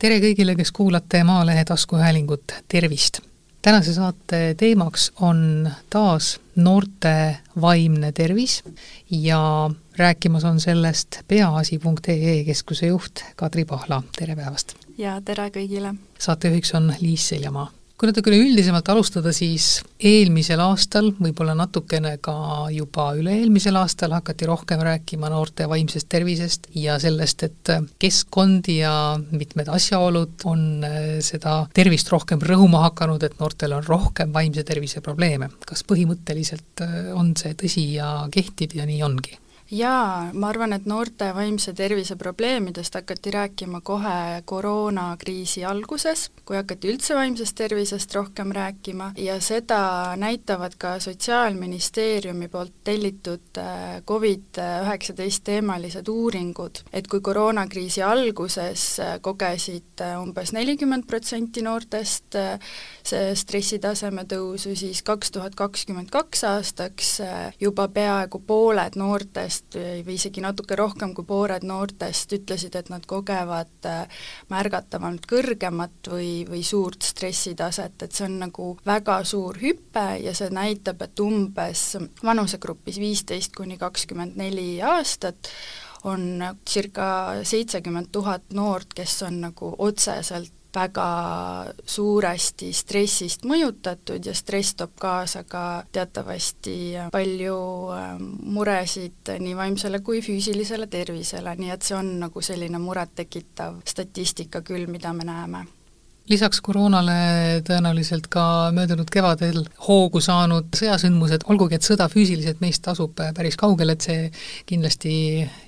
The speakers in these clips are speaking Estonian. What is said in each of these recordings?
tere kõigile, kes kuulate Maalehe taskuhäälingut, tervist! tänase saate teemaks on taas noorte vaimne tervis ja rääkimas on sellest peaasi.ee keskuse juht Kadri Pahla, tere päevast! ja tere kõigile! saatejuhiks on Liis Seljamaa kui natukene üldisemalt alustada, siis eelmisel aastal, võib-olla natukene ka juba üle-eelmisel aastal hakati rohkem rääkima noorte vaimsest tervisest ja sellest, et keskkond ja mitmed asjaolud on äh, seda tervist rohkem rõhuma hakanud, et noortel on rohkem vaimse tervise probleeme. kas põhimõtteliselt äh, on see tõsi ja kehtib ja nii ongi? Jaa, ma arvan, et noorte vaimse tervise probleemidest hakati rääkima kohe koroonakriisi alguses, kui hakati üldse vaimsest tervisest rohkem rääkima ja seda näitavad ka Sotsiaalministeeriumi poolt tellitud äh, Covid-19 teemalised uuringud, et kui koroonakriisi alguses äh, kogesid äh, umbes nelikümmend protsenti noortest see stressitaseme tõusu, siis kaks tuhat kakskümmend kaks aastaks juba peaaegu pooled noortest noortest või isegi natuke rohkem kui pooled noortest ütlesid, et nad kogevad äh, märgatavalt kõrgemat või, või suurt stressitaset, et see on nagu väga suur hüpe ja see näitab, et umbes vanusegrupis viisteist kuni kakskümmend neli aastat on circa seitsekümmend tuhat noort, kes on nagu otseselt väga suuresti stressist mõjutatud ja stress toob kaasa ka teatavasti palju ähm, muresid nii vaimsele kui füüsilisele tervisele, nii et see on nagu selline murettekitav statistika küll, mida me näeme lisaks koroonale tõenäoliselt ka möödunud kevadel hoogu saanud sõjasündmused, olgugi et sõda füüsiliselt meist asub päris kaugel, et see kindlasti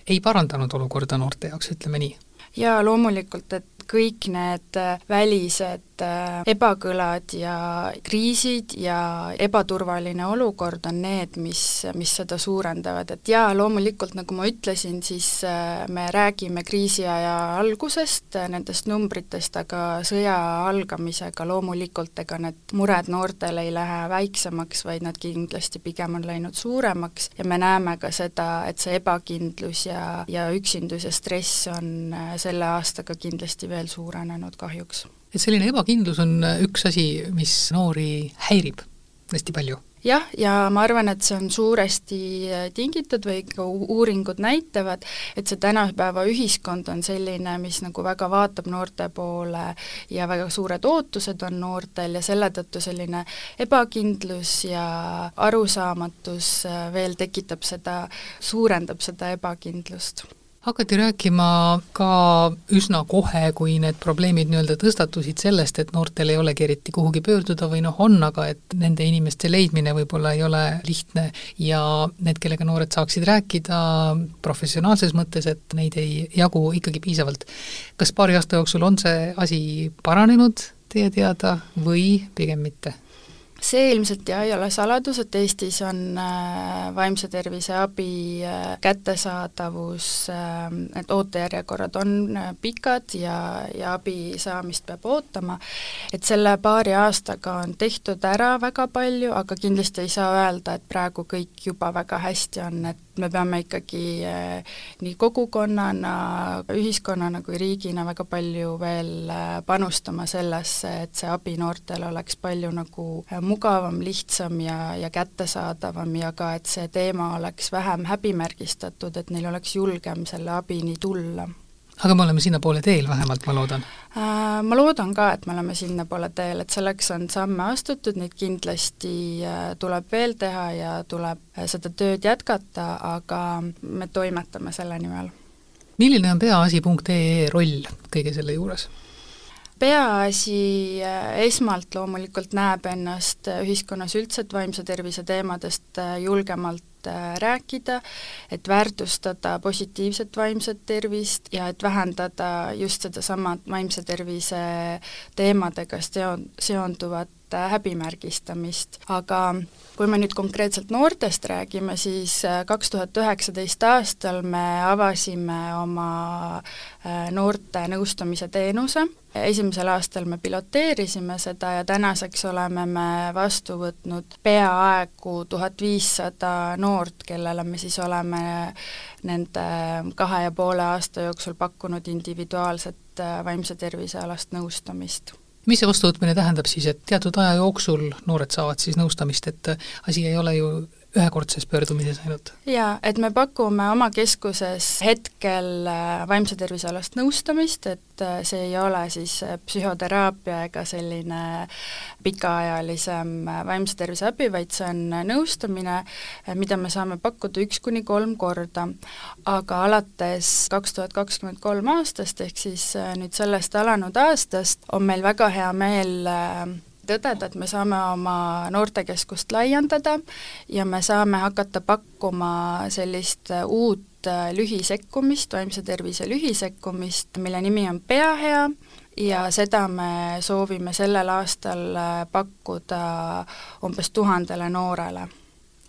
ei parandanud olukorda noorte jaoks, ütleme nii. jaa, loomulikult, et kõik need äh, välised äh, ebakõlad ja kriisid ja ebaturvaline olukord on need, mis, mis seda suurendavad, et jaa, loomulikult nagu ma ütlesin, siis äh, me räägime kriisiaja algusest, nendest numbritest, aga sõja algamisega loomulikult ega need mured noortel ei lähe väiksemaks, vaid nad kindlasti pigem on läinud suuremaks ja me näeme ka seda, et see ebakindlus ja, ja üksindus ja stress on selle aastaga kindlasti veel suurenenud kahjuks. Et selline ebakindlus on üks asi, mis noori häirib hästi palju. Jah, ja ma arvan, et see on suuresti tingitud või ka uuringud näitavad, et see tänapäeva ühiskond on selline, mis nagu väga vaatab noorte poole ja väga suured ootused on noortel ja selle tõttu selline ebakindlus ja arusaamatus veel tekitab seda, suurendab seda ebakindlust hakati rääkima ka üsna kohe, kui need probleemid nii-öelda tõstatusid sellest, et noortel ei olegi eriti kuhugi pöörduda või noh, on, aga et nende inimeste leidmine võib-olla ei ole lihtne ja need, kellega noored saaksid rääkida professionaalses mõttes, et neid ei jagu ikkagi piisavalt. kas paari aasta jooksul on see asi paranenud teie teada või pigem mitte? See ilmselt jah, ei ole saladus, et Eestis on äh, vaimse tervise abi äh, kättesaadavus äh,, et ootejärjekorrad on äh, pikad ja, ja abi saamist peab ootama, et selle paari aastaga on tehtud ära väga palju, aga kindlasti ei saa öelda, et praegu kõik juba väga hästi on, et me peame ikkagi eh, nii kogukonnana, ühiskonnana kui riigina väga palju veel eh, panustama sellesse, et see abi noortele oleks palju nagu eh, mugavam, lihtsam ja, ja kättesaadavam ja ka, et see teema oleks vähem häbimärgistatud, et neil oleks julgem selle abini tulla aga me oleme sinnapoole teel vähemalt, ma loodan? Äh, ma loodan ka, et me oleme sinnapoole teel, et selleks on samme astutud, neid kindlasti äh, tuleb veel teha ja tuleb äh, seda tööd jätkata, aga me toimetame selle nimel. milline on peaasi.ee roll kõige selle juures? peaasi esmalt loomulikult näeb ennast ühiskonnas üldse vaimse tervise teemadest julgemalt Äh, rääkida, et väärtustada positiivset vaimset tervist ja et vähendada just sedasama vaimse tervise teemadega seon-, seonduvat äh, häbimärgistamist, aga kui me nüüd konkreetselt noortest räägime, siis äh, kaks tuhat üheksateist aastal me avasime oma noorte nõustamise teenuse. Esimesel aastal me piloteerisime seda ja tänaseks oleme me vastu võtnud peaaegu tuhat viissada noort, kellele me siis oleme nende kahe ja poole aasta jooksul pakkunud individuaalset vaimse tervise alast nõustamist mis see vastuvõtmine tähendab siis, et teatud aja jooksul noored saavad siis nõustamist, et asi ei ole ju ühekordses pöördumises ainult? jaa, et me pakume oma keskuses hetkel äh, vaimse tervise alast nõustamist, et äh, see ei ole siis äh, psühhoteraapia ega selline pikaajalisem vaimse tervise abi, vaid see on nõustamine, mida me saame pakkuda üks kuni kolm korda. aga alates kaks tuhat kakskümmend kolm aastast, ehk siis nüüd sellest alanud aastast, on meil väga hea meel tõdeda, et me saame oma noortekeskust laiendada ja me saame hakata pakkuma sellist uut lühisekkumist, vaimse tervise lühisekkumist, mille nimi on Pea hea ja seda me soovime sellel aastal pakkuda umbes tuhandele noorele.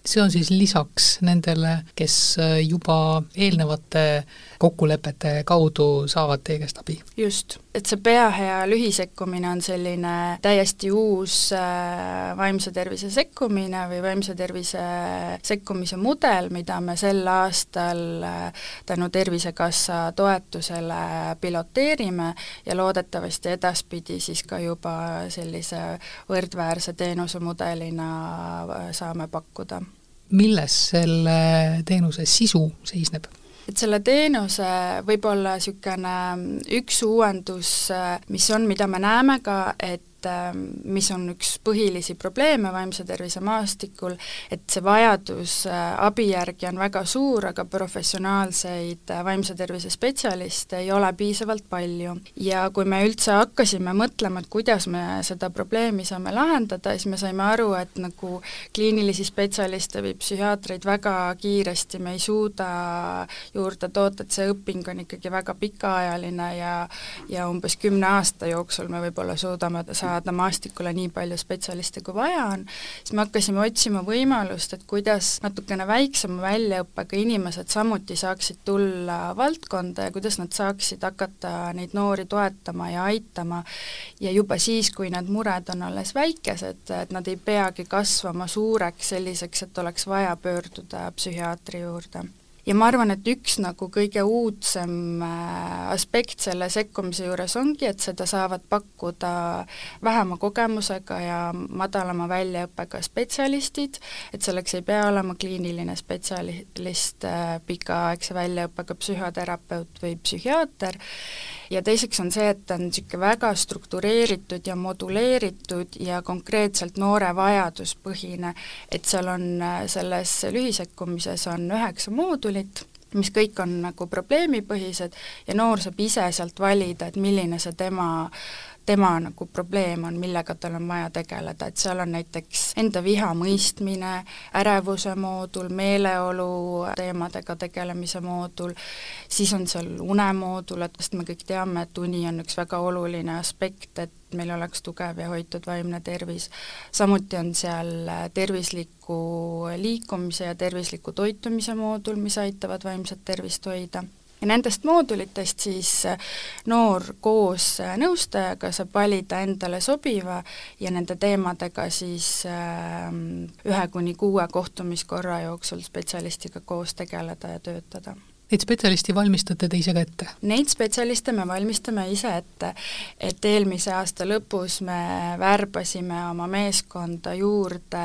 See on siis lisaks nendele, kes juba eelnevate kokkulepete kaudu saavad teie käest abi? just, et see peahea lühisekkumine on selline täiesti uus äh, vaimse tervise sekkumine või vaimse tervise sekkumise mudel, mida me sel aastal äh, tänu Tervisekassa toetusele piloteerime ja loodetavasti edaspidi siis ka juba sellise võrdväärse teenusemudelina äh, saame pakkuda milles selle teenuse sisu seisneb? Et selle teenuse võib-olla niisugune üks uuendus, mis on, mida me näeme ka, et et ähm, mis on üks põhilisi probleeme vaimse tervise maastikul, et see vajadus äh, abi järgi on väga suur, aga professionaalseid äh, vaimse tervise spetsialiste ei ole piisavalt palju. ja kui me üldse hakkasime mõtlema, et kuidas me seda probleemi saame lahendada, siis me saime aru, et nagu kliinilisi spetsialiste või psühhiaatreid väga kiiresti me ei suuda juurde toota, et see õping on ikkagi väga pikaajaline ja ja umbes kümne aasta jooksul me võib-olla suudame saada saada maastikule nii palju spetsialiste, kui vaja on, siis me hakkasime otsima võimalust, et kuidas natukene väiksema väljaõppega inimesed samuti saaksid tulla valdkonda ja kuidas nad saaksid hakata neid noori toetama ja aitama. Ja juba siis, kui need mured on alles väikesed, et nad ei peagi kasvama suureks selliseks, et oleks vaja pöörduda psühhiaatri juurde ja ma arvan, et üks nagu kõige uudsem äh, aspekt selle sekkumise juures ongi, et seda saavad pakkuda vähema kogemusega ja madalama väljaõppega spetsialistid, et selleks ei pea olema kliiniline spetsialist, äh, pikaaegse väljaõppega psühhoterapeut või psühhiaater, ja teiseks on see, et ta on niisugune väga struktureeritud ja moduleeritud ja konkreetselt noore vajaduspõhine, et seal on, selles lühisekkumises on üheksa moodulit, mis kõik on nagu probleemipõhised ja noor saab ise sealt valida, et milline see tema tema nagu probleem on, millega tal on vaja tegeleda, et seal on näiteks enda viha mõistmine, ärevuse moodul, meeleolu teemadega tegelemise moodul, siis on seal unemoodul, et sest me kõik teame, et uni on üks väga oluline aspekt, et meil oleks tugev ja hoitud vaimne tervis. samuti on seal tervisliku liikumise ja tervisliku toitumise moodul, mis aitavad vaimset tervist hoida ja nendest moodulitest siis äh, noor koos äh, nõustajaga saab valida endale sobiva ja nende teemadega siis ähm, ühe kuni kuue kohtumiskorra jooksul spetsialistiga koos tegeleda ja töötada Neid spetsialisti valmistate te ise ka ette? Neid spetsialiste me valmistame ise ette, et eelmise aasta lõpus me värbasime oma meeskonda juurde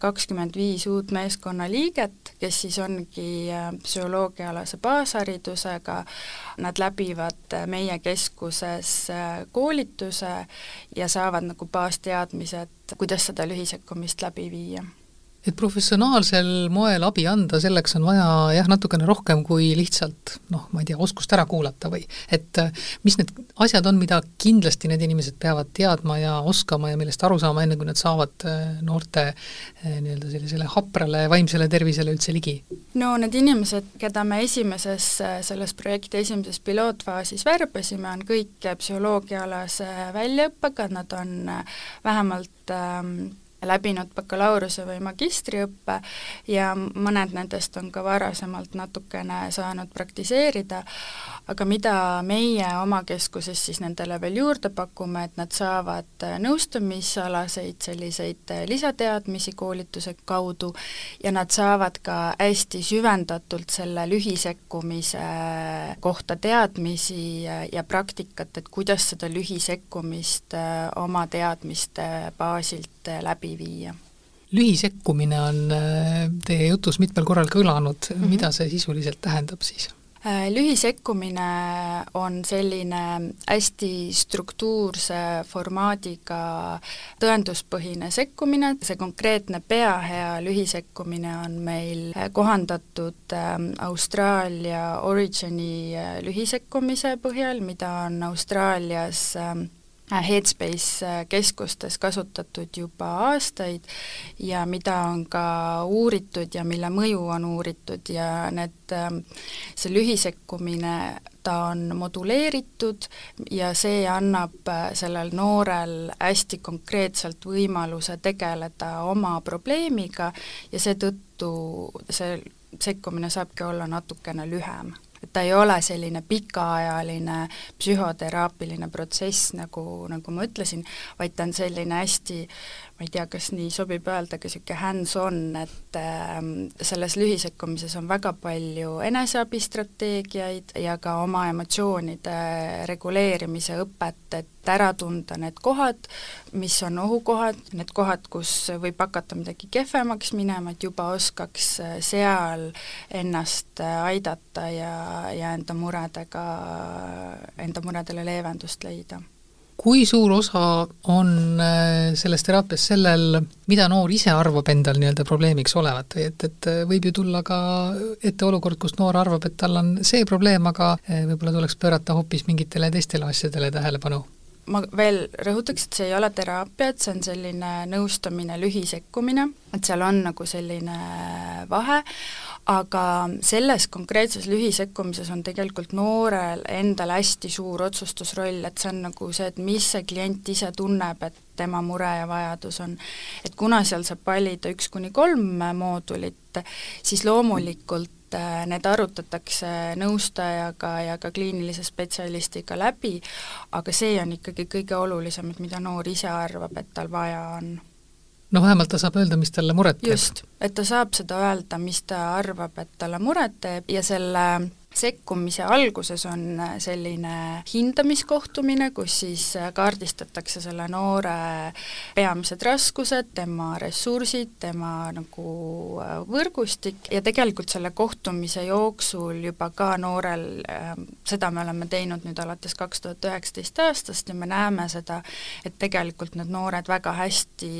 kakskümmend viis uut meeskonnaliiget, kes siis ongi äh, psühholoogiaalase baasharidusega, nad läbivad meie keskuses äh, koolituse ja saavad nagu baasteadmised, kuidas seda lühisekkumist läbi viia et professionaalsel moel abi anda, selleks on vaja jah, natukene rohkem kui lihtsalt noh, ma ei tea, oskust ära kuulata või et äh, mis need asjad on, mida kindlasti need inimesed peavad teadma ja oskama ja millest aru saama, enne kui nad saavad äh, noorte äh, nii-öelda sellisele haprale vaimsele tervisele üldse ligi? no need inimesed, keda me esimeses, selles projekti esimeses pilootfaasis värbasime, on kõik psühholoogiaalase väljaõppega, nad on vähemalt ähm, läbinud bakalaureuse või magistriõppe ja mõned nendest on ka varasemalt natukene saanud praktiseerida, aga mida meie oma keskuses siis nendele veel juurde pakume, et nad saavad nõustamisalaseid selliseid lisateadmisi koolituse kaudu ja nad saavad ka hästi süvendatult selle lühisekkumise kohta teadmisi ja praktikat, et kuidas seda lühisekkumist oma teadmiste baasilt läbi viia lühisekkumine on äh, teie jutus mitmel korral kõlanud mm, -hmm. mida see sisuliselt tähendab siis? Äh, lühisekkumine on selline hästi struktuurse formaadiga tõenduspõhine sekkumine, see konkreetne peahea lühisekkumine on meil kohandatud ähm, Austraalia Origini äh, lühisekkumise põhjal, mida on Austraalias ähm, Äh, Headspace äh, keskustes kasutatud juba aastaid ja mida on ka uuritud ja mille mõju on uuritud ja need, ähm, see lühisekkumine, ta on moduleeritud ja see annab äh, sellel noorel hästi konkreetselt võimaluse tegeleda oma probleemiga ja seetõttu see sekkumine saabki olla natukene lühem ta ei ole selline pikaajaline psühhoteraapiline protsess, nagu, nagu ma ütlesin, vaid ta on selline hästi ma ei tea, kas nii sobib öelda, aga niisugune hands-on, et äh, selles lühisekkumises on väga palju eneseabistrateegiaid ja ka oma emotsioonide reguleerimise õpet, et ära tunda need kohad, mis on ohukohad, need kohad, kus võib hakata midagi kehvemaks minema, et juba oskaks äh, seal ennast äh, aidata ja, ja enda muredega, enda muredele leevendust leida kui suur osa on äh, selles teraapias sellel, mida noor ise arvab endal nii-öelda probleemiks olevat või et, et äh, võib ju tulla ka ette olukord, kus noor arvab, et tal on see probleem, aga äh, võib-olla tuleks pöörata hoopis mingitele teistele asjadele tähelepanu? Ma veel rõhutaks, et see ei ole teraapia, et see on selline nõustamine, lühisekkumine, et seal on nagu selline vahe, aga selles konkreetses lühisekkumises on tegelikult noorel endal hästi suur otsustusroll, et see on nagu see, et mis see klient ise tunneb, et tema mure ja vajadus on. et kuna seal saab valida üks kuni kolm moodulit, siis loomulikult äh, need arutatakse nõustajaga ja ka kliinilise spetsialistiga läbi, aga see on ikkagi kõige olulisem, et mida noor ise arvab, et tal vaja on no vähemalt ta saab öelda, mis talle muret teeb. just, et ta saab seda öelda, mis ta arvab, et talle muret teeb ja selle sekkumise alguses on selline hindamiskohtumine, kus siis kaardistatakse selle noore peamised raskused, tema ressursid, tema nagu äh, võrgustik ja tegelikult selle kohtumise jooksul juba ka noorel, äh, seda me oleme teinud nüüd alates kaks tuhat üheksateist aastast ja me näeme seda, et tegelikult need noored väga hästi,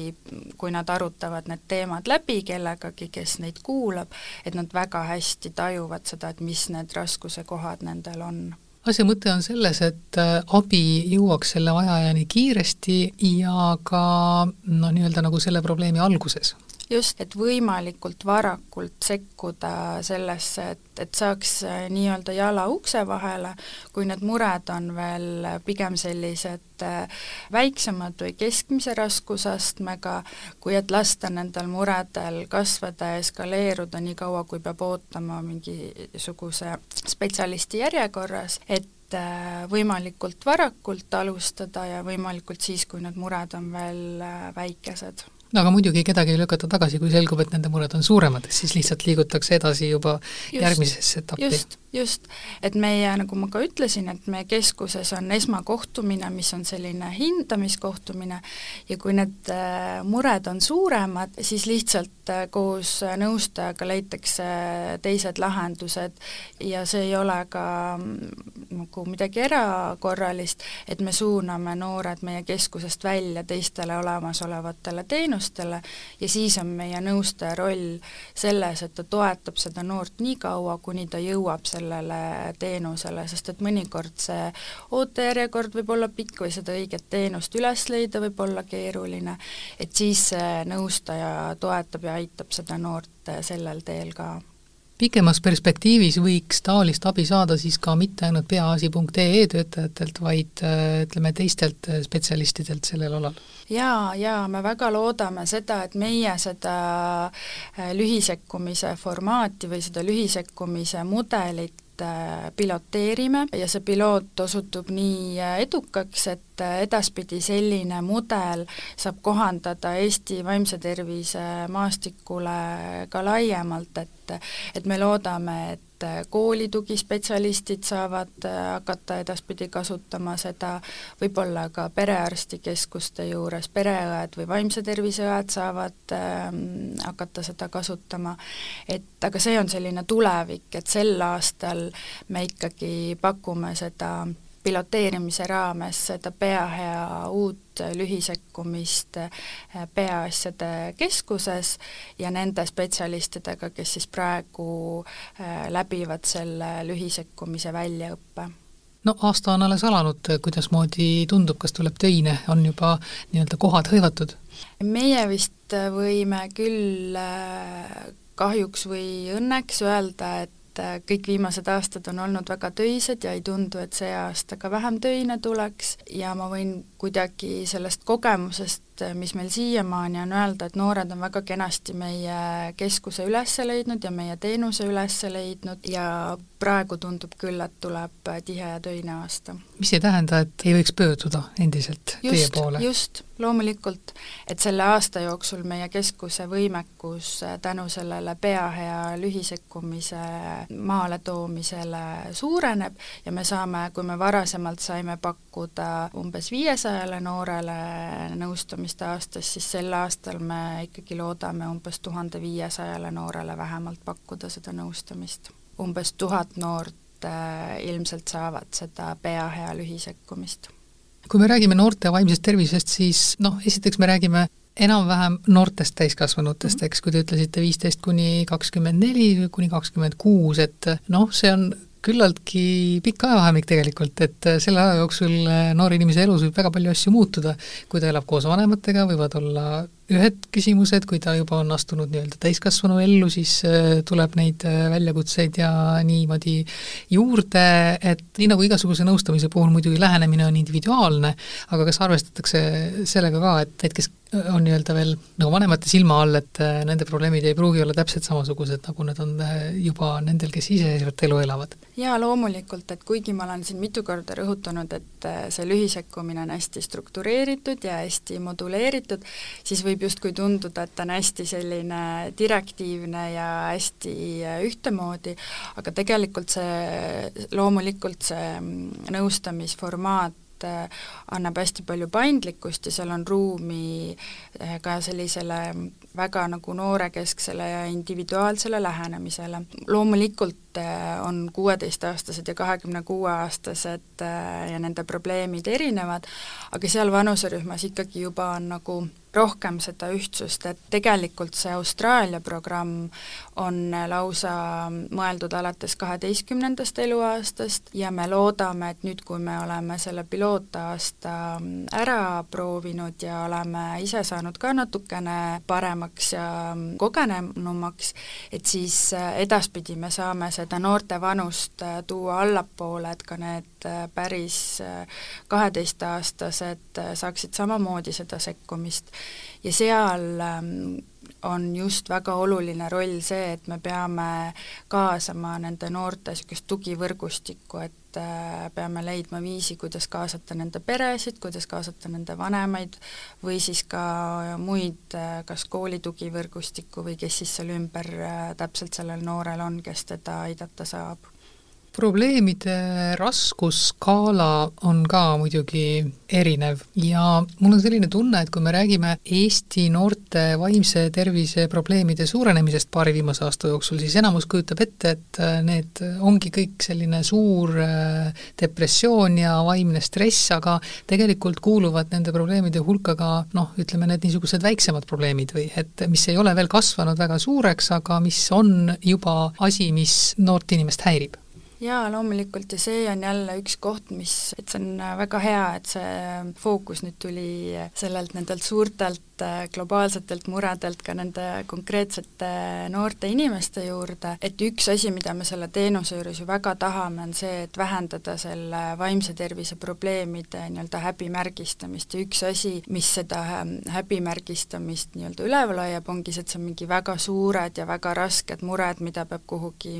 kui nad arutavad need teemad läbi kellegagi, kes neid kuulab, et nad väga hästi tajuvad seda, et mis need raskused raskuse kohad nendel on? Asja mõte on selles, et äh, abi jõuaks selle vajajani kiiresti ja ka no nii-öelda nagu selle probleemi alguses just, et võimalikult varakult sekkuda sellesse, et, et saaks äh, nii-öelda jala ukse vahele, kui need mured on veel pigem sellised äh, väiksemad või keskmise raskusastmega, kui et lasta nendel muredel kasvada ja eskaleeruda nii kaua, kui peab ootama mingisuguse spetsialisti järjekorras, et äh, võimalikult varakult alustada ja võimalikult siis, kui need mured on veel väikesed no aga muidugi kedagi ei lükata tagasi, kui selgub, et nende mured on suuremad, siis lihtsalt liigutakse edasi juba just, järgmisesse etappi. just, just, et meie, nagu ma ka ütlesin, et meie keskuses on esmakohtumine, mis on selline hindamiskohtumine. Ja kui need äh, mured on suuremad, siis lihtsalt äh, koos nõustajaga leitakse teised lahendused. Ja see ei ole ka mm, nagu midagi erakorralist, et me suuname noored meie keskusest välja teistele olemasolevatele teenustele, teenustele ja siis on meie nõustaja roll selles, et ta toetab seda noort nii kaua, kuni ta jõuab sellele teenusele, sest et mõnikord see ootejärjekord võib olla pikk või seda õiget teenust üles leida võib olla keeruline, et siis see nõustaja toetab ja aitab seda noort sellel teel ka pikemas perspektiivis võiks taolist abi saada siis ka mitte ainult peaasi.ee töötajatelt, vaid ütleme, teistelt spetsialistidelt sellel alal? jaa, jaa, me väga loodame seda, et meie seda lühisekkumise formaati või seda lühisekkumise mudelit Äh, piloteerime ja see piloot osutub nii äh, edukaks, et äh, edaspidi selline mudel saab kohandada Eesti vaimse tervise maastikule ka laiemalt, et et me loodame, et kooli tugispetsialistid saavad hakata edaspidi kasutama seda, võib-olla ka perearstikeskuste juures. Pereõed või vaimse tervise õed saavad ähm, hakata seda kasutama, et aga see on selline tulevik, et sel aastal me ikkagi pakume seda piloteerimise raames seda peahea uut lühisekkumist eh, peaasjade keskuses ja nende spetsialistidega, kes siis praegu eh, läbivad selle lühisekkumise väljaõppe. No aasta on alles alanud, kuidasmoodi tundub, kas tuleb töine, on juba nii-öelda kohad hõivatud? meie vist võime küll eh, kahjuks või õnneks öelda, et kõik viimased aastad on olnud väga töised ja ei tundu, et see aasta ka vähem töine tuleks ja ma võin kuidagi sellest kogemusest, mis meil siiamaani on öelda, et noored on väga kenasti meie keskuse üles leidnud ja meie teenuse üles leidnud ja praegu tundub küll, et tuleb tihe ja töine aasta. mis ei tähenda, et ei võiks pöörduda endiselt just, teie poole? just, loomulikult, et selle aasta jooksul meie keskuse võimekus tänu sellele peahea lühisekkumise maaletoomisele suureneb ja me saame, kui me varasemalt saime pakkuda umbes viiesajale noorele nõustamist aastas, siis sel aastal me ikkagi loodame umbes tuhande viiesajale noorele vähemalt pakkuda seda nõustamist. umbes tuhat noort äh, ilmselt saavad seda peahea lühisekkumist kui me räägime noorte vaimsest tervisest, siis noh, esiteks me räägime enam-vähem noortest täiskasvanutest, eks, kui te ütlesite viisteist kuni kakskümmend neli, kuni kakskümmend kuus, et noh, see on küllaltki pikk ajavahemik tegelikult, et selle aja jooksul noore inimese elus võib väga palju asju muutuda. kui ta elab koos vanematega, võivad olla ühed küsimused, kui ta juba on astunud nii-öelda täiskasvanu ellu, siis äh, tuleb neid äh, väljakutseid ja niimoodi juurde, et nii nagu igasuguse nõustamise puhul muidugi lähenemine on individuaalne, aga kas arvestatakse sellega ka, et need, kes on nii-öelda veel nagu vanemate silma all, et äh, nende probleemid ei pruugi olla täpselt samasugused, nagu need on juba nendel, kes iseseisvat elu elavad? jaa, loomulikult, et kuigi ma olen siin mitu korda rõhutanud, et see lühisekkumine on hästi struktureeritud ja hästi moduleeritud, siis võib võib justkui tunduda, et ta on hästi selline direktiivne ja hästi äh, ühtemoodi, aga tegelikult see, loomulikult see mm, nõustamisformaat äh, annab hästi palju paindlikkust ja seal on ruumi äh, ka sellisele väga nagu noorekesksele ja individuaalsele lähenemisele. loomulikult on kuueteistaastased ja kahekümne kuue aastased ja nende probleemid erinevad, aga seal vanuserühmas ikkagi juba on nagu rohkem seda ühtsust, et tegelikult see Austraalia programm on lausa mõeldud alates kaheteistkümnendast eluaastast ja me loodame, et nüüd, kui me oleme selle pilootaasta ära proovinud ja oleme ise saanud ka natukene paremaks ja kogenenumaks, et siis edaspidi me saame seda noorte vanust tuua allapoole, et ka need päris kaheteistaastased saaksid samamoodi seda sekkumist. Ja seal ähm, on just väga oluline roll see, et me peame kaasama nende noorte niisugust tugivõrgustikku, et äh, peame leidma viisi, kuidas kaasata nende peresid, kuidas kaasata nende vanemaid või siis ka muid, äh, kas kooli tugivõrgustikku või kes siis seal ümber äh, täpselt sellel noorel on, kes teda aidata saab probleemide raskusskaala on ka muidugi erinev. Ja mul on selline tunne, et kui me räägime Eesti noorte vaimse tervise probleemide suurenemisest paari viimase aasta jooksul, siis enamus kujutab ette, et äh, need ongi kõik selline suur äh, depressioon ja vaimne stress, aga tegelikult kuuluvad nende probleemide hulka ka noh, ütleme need niisugused väiksemad probleemid või et mis ei ole veel kasvanud väga suureks, aga mis on juba asi, mis noort inimest häirib jaa, loomulikult ja see on jälle üks koht, mis, et see on väga hea, et see fookus nüüd tuli sellelt nendelt suurtelt äh, globaalsetelt muredelt ka nende konkreetsete noorte inimeste juurde, et üks asi, mida me selle teenuse juures ju väga tahame, on see, et vähendada selle vaimse tervise probleemide nii-öelda häbimärgistamist. Ja üks asi, mis seda häbimärgistamist nii-öelda üleval hoiab, ongi see, et see on mingi väga suured ja väga rasked mured, mida peab kuhugi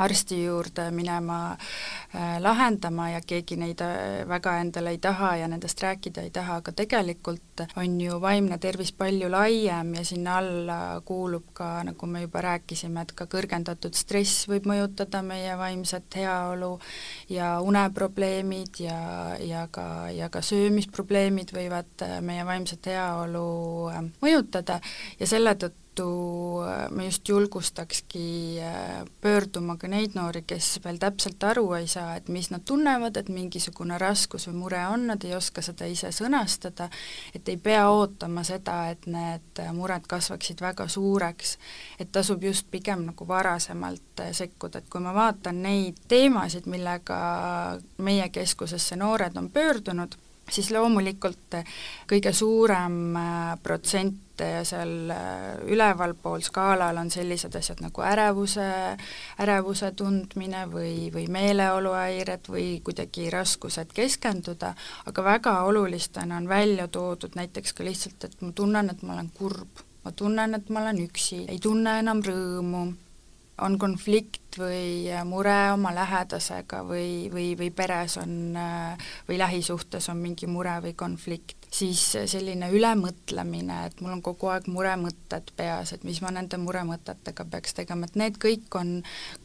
arsti juurde minema äh, lahendama ja keegi neid äh, väga endale ei taha ja nendest rääkida ei taha, aga tegelikult on ju vaimne tervis palju laiem ja sinna alla kuulub ka, nagu me juba rääkisime, et ka kõrgendatud stress võib mõjutada meie vaimset heaolu ja uneprobleemid ja, ja ka, ja ka söömisprobleemid võivad meie vaimset heaolu mõjutada. Ja selle tõttu tõttu äh, me just julgustakski äh, pöörduma ka neid noori, kes veel täpselt aru ei saa, et mis nad tunnevad, et mingisugune raskus või mure on, nad ei oska seda ise sõnastada, et ei pea ootama seda, et need mured kasvaksid väga suureks, et tasub just pigem nagu varasemalt äh, sekkuda, et kui ma vaatan neid teemasid, millega meie keskusesse noored on pöördunud, siis loomulikult kõige suurem protsent ja seal ülevalpool skaalal on sellised asjad nagu ärevuse, ärevuse tundmine või, või meeleoluhäired või kuidagi raskused keskenduda, aga väga olulistena on välja toodud näiteks ka lihtsalt, et ma tunnen, et ma olen kurb, ma tunnen, et ma olen üksi, ei tunne enam rõõmu, on konflikt või mure oma lähedasega või, või, või peres on või lähisuhtes on mingi mure või konflikt siis selline ülemõtlemine, et mul on kogu aeg muremõtted peas, et mis ma nende muremõtetega peaks tegema, et need kõik on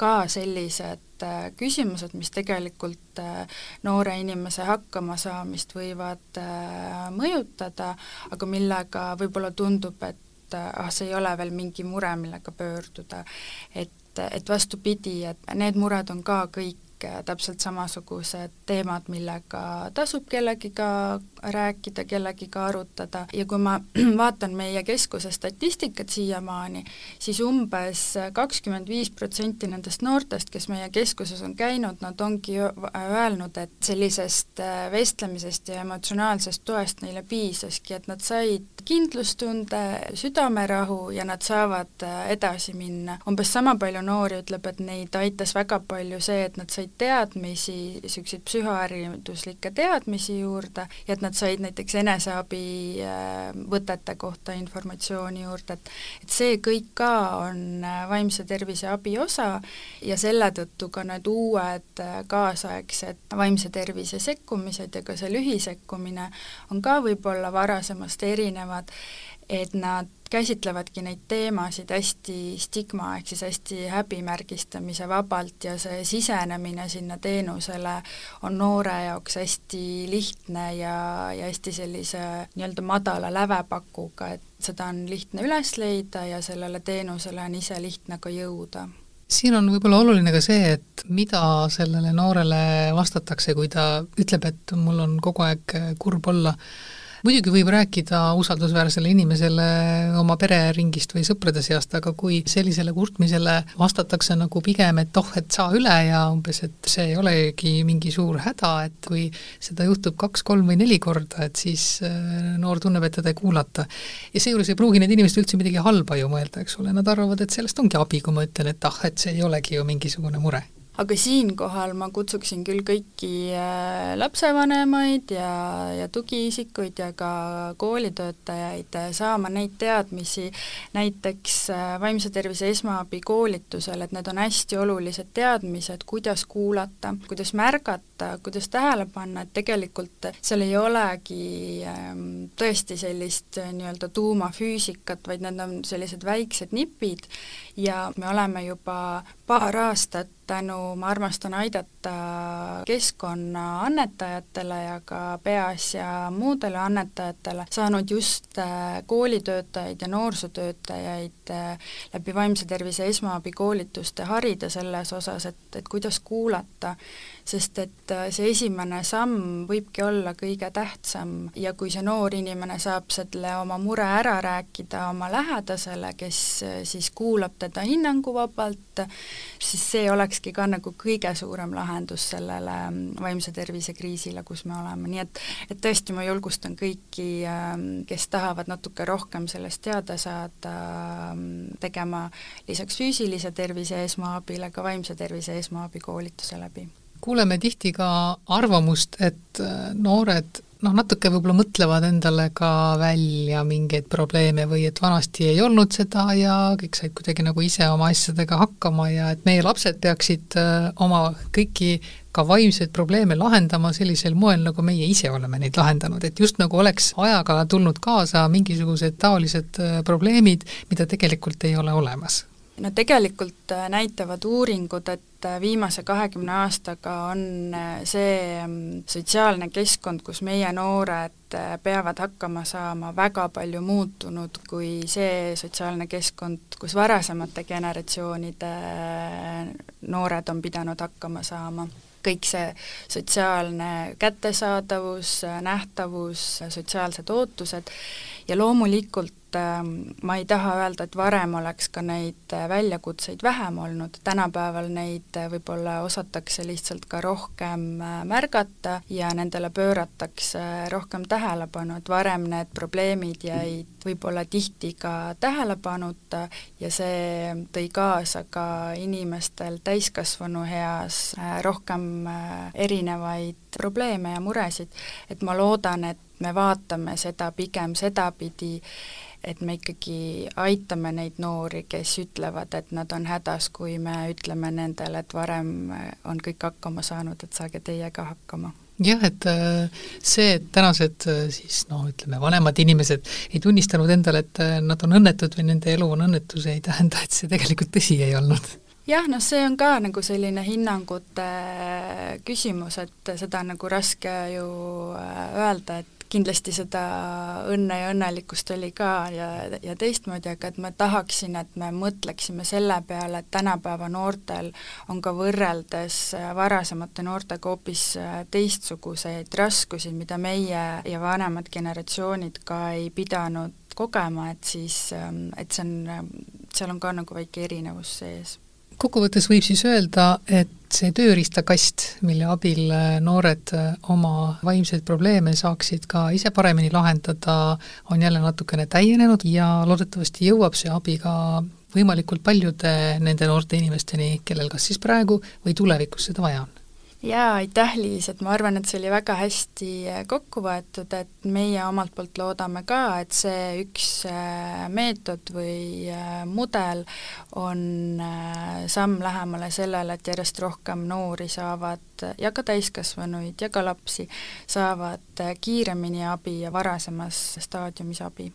ka sellised äh, küsimused, mis tegelikult äh, noore inimese hakkamasaamist võivad äh, mõjutada, aga millega võib-olla tundub, et ah, see ei ole veel mingi mure, millega pöörduda. et, et vastupidi, et need mured on ka kõik täpselt samasugused teemad, millega tasub kellegiga rääkida, kellegiga arutada ja kui ma vaatan meie keskuse statistikat siiamaani, siis umbes kakskümmend viis protsenti nendest noortest, kes meie keskuses on käinud, nad ongi öelnud, et sellisest äh, vestlemisest ja emotsionaalsest toest neile piisaski, et nad said kindlustunde, südamerahu ja nad saavad äh, edasi minna. umbes sama palju noori ütleb, et neid aitas väga palju see, et nad said teadmisi, niisuguseid psühhohariduslikke teadmisi juurde ja et nad said näiteks eneseabivõtete äh, kohta informatsiooni juurde, et et see kõik ka on äh, vaimse tervise abi osa ja selle tõttu ka need uued äh, kaasaegsed vaimse tervise sekkumised ja ka see lühisekkumine on ka võib-olla varasemast erinevad, et nad käsitlevadki neid teemasid hästi stigma ehk siis hästi häbimärgistamise vabalt ja see sisenemine sinna teenusele on noore jaoks hästi lihtne ja, ja hästi sellise nii-öelda madala lävepakuga, et seda on lihtne üles leida ja sellele teenusele on ise lihtne ka jõuda. Siin on võib-olla oluline ka see, et mida sellele noorele vastatakse, kui ta ütleb, et mul on kogu aeg kurb olla muidugi võib rääkida usaldusväärsele inimesele oma pereringist või sõprade seast, aga kui sellisele kurtmisele vastatakse nagu pigem, et oh, et saa üle ja umbes, et see ei olegi mingi suur häda, et kui seda juhtub kaks, kolm või neli korda, et siis äh, noor tunneb, et teda ei kuulata. ja seejuures ei pruugi need inimesed üldse midagi halba ju mõelda, eks ole, nad arvavad, et sellest ongi abi, kui ma ütlen, et ah, et see ei olegi ju mingisugune mure aga siinkohal ma kutsuksin küll kõiki äh, lapsevanemaid ja, ja tugiisikuid ja ka koolitöötajaid äh, saama neid teadmisi näiteks äh, vaimse tervise esmaabikoolitusel, et need on hästi olulised teadmised, kuidas kuulata, kuidas märgata, kuidas tähele panna, et tegelikult seal ei olegi ähm, tõesti sellist nii-öelda tuumafüüsikat, vaid need on sellised väiksed nipid. Ja me oleme juba paar aastat tänu Ma armastan aidata keskkonna annetajatele ja ka Peaasja muudele annetajatele saanud just äh, koolitöötajaid ja noorsootöötajaid äh, läbi vaimse tervise esmaabikoolituste harida selles osas, et, et kuidas kuulata sest et äh, see esimene samm võibki olla kõige tähtsam. Ja kui see noor inimene saab selle oma mure ära rääkida oma lähedasele, kes äh, siis kuulab teda hinnanguvabalt, siis see olekski ka nagu kõige suurem lahendus sellele mm, vaimse tervise kriisile, kus me oleme, nii et et tõesti, ma julgustan kõiki, ähm, kes tahavad natuke rohkem sellest teada saada, mm, tegema lisaks füüsilise tervise esmaabile ka vaimse tervise esmaabi koolituse läbi kuuleme tihti ka arvamust, et äh, noored noh, natuke võib-olla mõtlevad endale ka välja mingeid probleeme või et vanasti ei olnud seda ja kõik said kuidagi nagu ise oma asjadega hakkama ja et meie lapsed peaksid äh, oma kõiki ka vaimseid probleeme lahendama sellisel moel, nagu meie ise oleme neid lahendanud, et just nagu oleks ajaga tulnud kaasa mingisugused taolised äh, probleemid, mida tegelikult ei ole olemas no tegelikult äh, näitavad uuringud, et äh, viimase kahekümne aastaga on äh, see mm, sotsiaalne keskkond, kus meie noored peavad hakkama saama, väga palju muutunud kui see sotsiaalne keskkond, kus varasemate generatsioonide noored on pidanud hakkama saama. Kõik see sotsiaalne kättesaadavus, nähtavus, sotsiaalsed ootused. Ja loomulikult ma ei taha öelda, et varem oleks ka neid äh, väljakutseid vähem olnud, tänapäeval neid äh, võib-olla osatakse lihtsalt ka rohkem äh, märgata ja nendele pööratakse rohkem tähelepanu, et varem need probleemid jäid võib-olla tihti ka tähelepanuta ja see tõi kaasa ka inimestel täiskasvanu eas rohkem erinevaid probleeme ja muresid, et ma loodan, et me vaatame seda pigem sedapidi, et me ikkagi aitame neid noori, kes ütlevad, et nad on hädas, kui me ütleme nendele, et varem on kõik hakkama saanud, et saage teie ka hakkama. Jah, et äh, see, et tänased äh, siis noh, ütleme vanemad inimesed ei tunnistanud endale, et äh, nad on õnnetud või nende elu on õnnetus, ei tähenda, et see tegelikult tõsi ei olnud. Jah, noh, see on ka nagu selline hinnangute küsimus, et seda on nagu raske ju öelda, et kindlasti seda õnne ja õnnelikkust oli ka ja, ja teistmoodi, aga et ma tahaksin, et me mõtleksime selle peale, et tänapäeva noortel on ka võrreldes varasemate noortega hoopis teistsuguseid raskusi, mida meie ja vanemad generatsioonid ka ei pidanud kogema, et siis, et see on, seal on ka nagu väike erinevus sees kokkuvõttes võib siis öelda, et see tööriistakast, mille abil äh, noored äh, oma vaimseid probleeme saaksid ka ise paremini lahendada, on jälle natukene täienenud ja loodetavasti jõuab see abi ka võimalikult paljude nende noorte inimesteni, kellel kas siis praegu või tulevikus seda vaja on jaa, aitäh, Liis, et ma arvan, et see oli väga hästi äh, kokku võetud, et meie omalt poolt loodame ka, et see üks äh, meetod või äh, mudel on samm lähemale sellele, et järjest rohkem noori saavad ja ka täiskasvanuid ja ka lapsi saavad kiiremini abi ja varasemas staadiumis abi